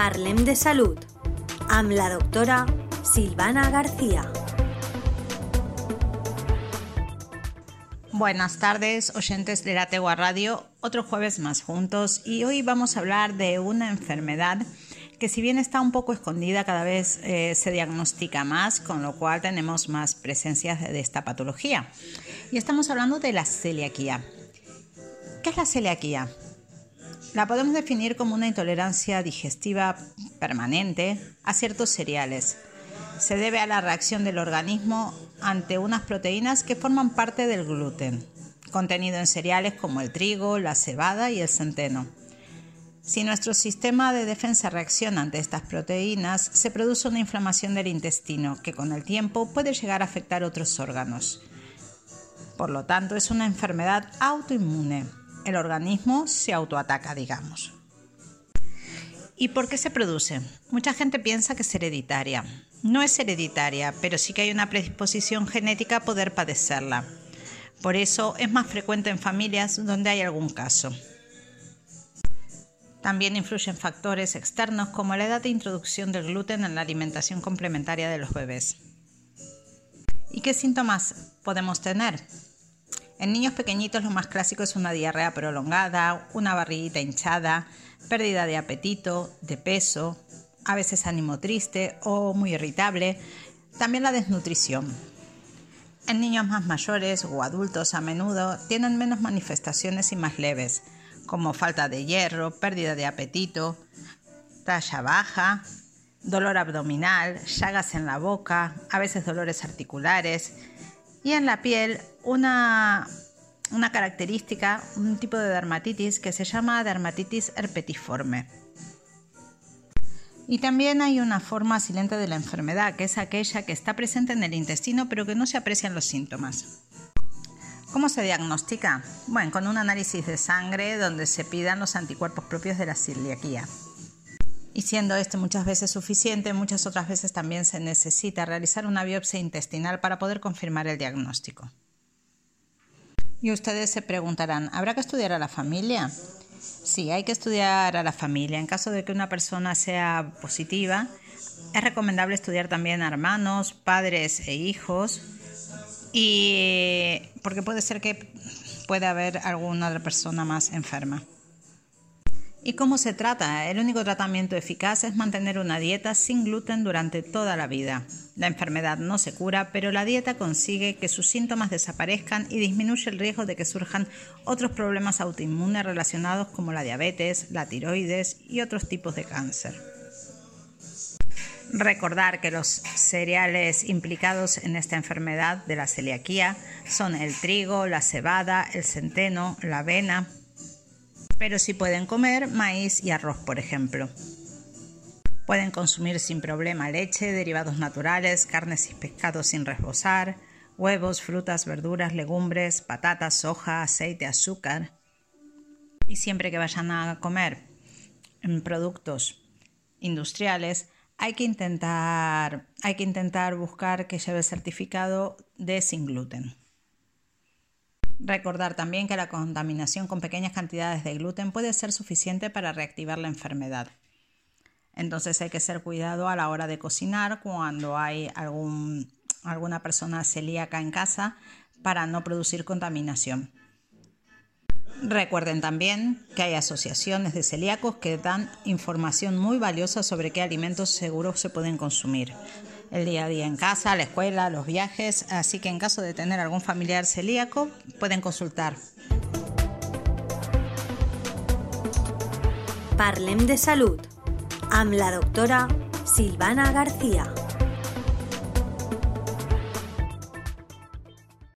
Parlem de Salud amb la doctora Silvana García. Buenas tardes, oyentes de la Tegua Radio, otro jueves más juntos y hoy vamos a hablar de una enfermedad que si bien está un poco escondida, cada vez eh, se diagnostica más, con lo cual tenemos más presencias de esta patología. Y estamos hablando de la celiaquía. ¿Qué es la celiaquía? La podemos definir como una intolerancia digestiva permanente a ciertos cereales. Se debe a la reacción del organismo ante unas proteínas que forman parte del gluten, contenido en cereales como el trigo, la cebada y el centeno. Si nuestro sistema de defensa reacciona ante estas proteínas, se produce una inflamación del intestino que con el tiempo puede llegar a afectar otros órganos. Por lo tanto, es una enfermedad autoinmune el organismo se autoataca, digamos. ¿Y por qué se produce? Mucha gente piensa que es hereditaria. No es hereditaria, pero sí que hay una predisposición genética a poder padecerla. Por eso es más frecuente en familias donde hay algún caso. También influyen factores externos como la edad de introducción del gluten en la alimentación complementaria de los bebés. ¿Y qué síntomas podemos tener? En niños pequeñitos lo más clásico es una diarrea prolongada, una barriguita hinchada, pérdida de apetito, de peso, a veces ánimo triste o muy irritable, también la desnutrición. En niños más mayores o adultos a menudo tienen menos manifestaciones y más leves, como falta de hierro, pérdida de apetito, talla baja, dolor abdominal, llagas en la boca, a veces dolores articulares y en la piel una, una característica, un tipo de dermatitis que se llama dermatitis herpetiforme. Y también hay una forma silente de la enfermedad, que es aquella que está presente en el intestino pero que no se aprecian los síntomas. ¿Cómo se diagnostica? Bueno, con un análisis de sangre donde se pidan los anticuerpos propios de la celiaquía. Y siendo este muchas veces suficiente, muchas otras veces también se necesita realizar una biopsia intestinal para poder confirmar el diagnóstico. Y ustedes se preguntarán, ¿habrá que estudiar a la familia? Sí, hay que estudiar a la familia. En caso de que una persona sea positiva, es recomendable estudiar también a hermanos, padres e hijos, y porque puede ser que pueda haber alguna otra persona más enferma. ¿Y cómo se trata? El único tratamiento eficaz es mantener una dieta sin gluten durante toda la vida. La enfermedad no se cura, pero la dieta consigue que sus síntomas desaparezcan y disminuye el riesgo de que surjan otros problemas autoinmunes relacionados como la diabetes, la tiroides y otros tipos de cáncer. Recordar que los cereales implicados en esta enfermedad de la celiaquía son el trigo, la cebada, el centeno, la avena, pero sí pueden comer maíz y arroz, por ejemplo. Pueden consumir sin problema leche, derivados naturales, carnes y pescados sin resbozar, huevos, frutas, verduras, legumbres, patatas, soja, aceite, azúcar. Y siempre que vayan a comer productos industriales, hay que intentar, hay que intentar buscar que lleve certificado de sin gluten. Recordar también que la contaminación con pequeñas cantidades de gluten puede ser suficiente para reactivar la enfermedad. Entonces hay que ser cuidado a la hora de cocinar cuando hay algún, alguna persona celíaca en casa para no producir contaminación. Recuerden también que hay asociaciones de celíacos que dan información muy valiosa sobre qué alimentos seguros se pueden consumir el día a día en casa, la escuela, los viajes, así que en caso de tener algún familiar celíaco pueden consultar. Parlem de Salud amb la doctora Silvana García.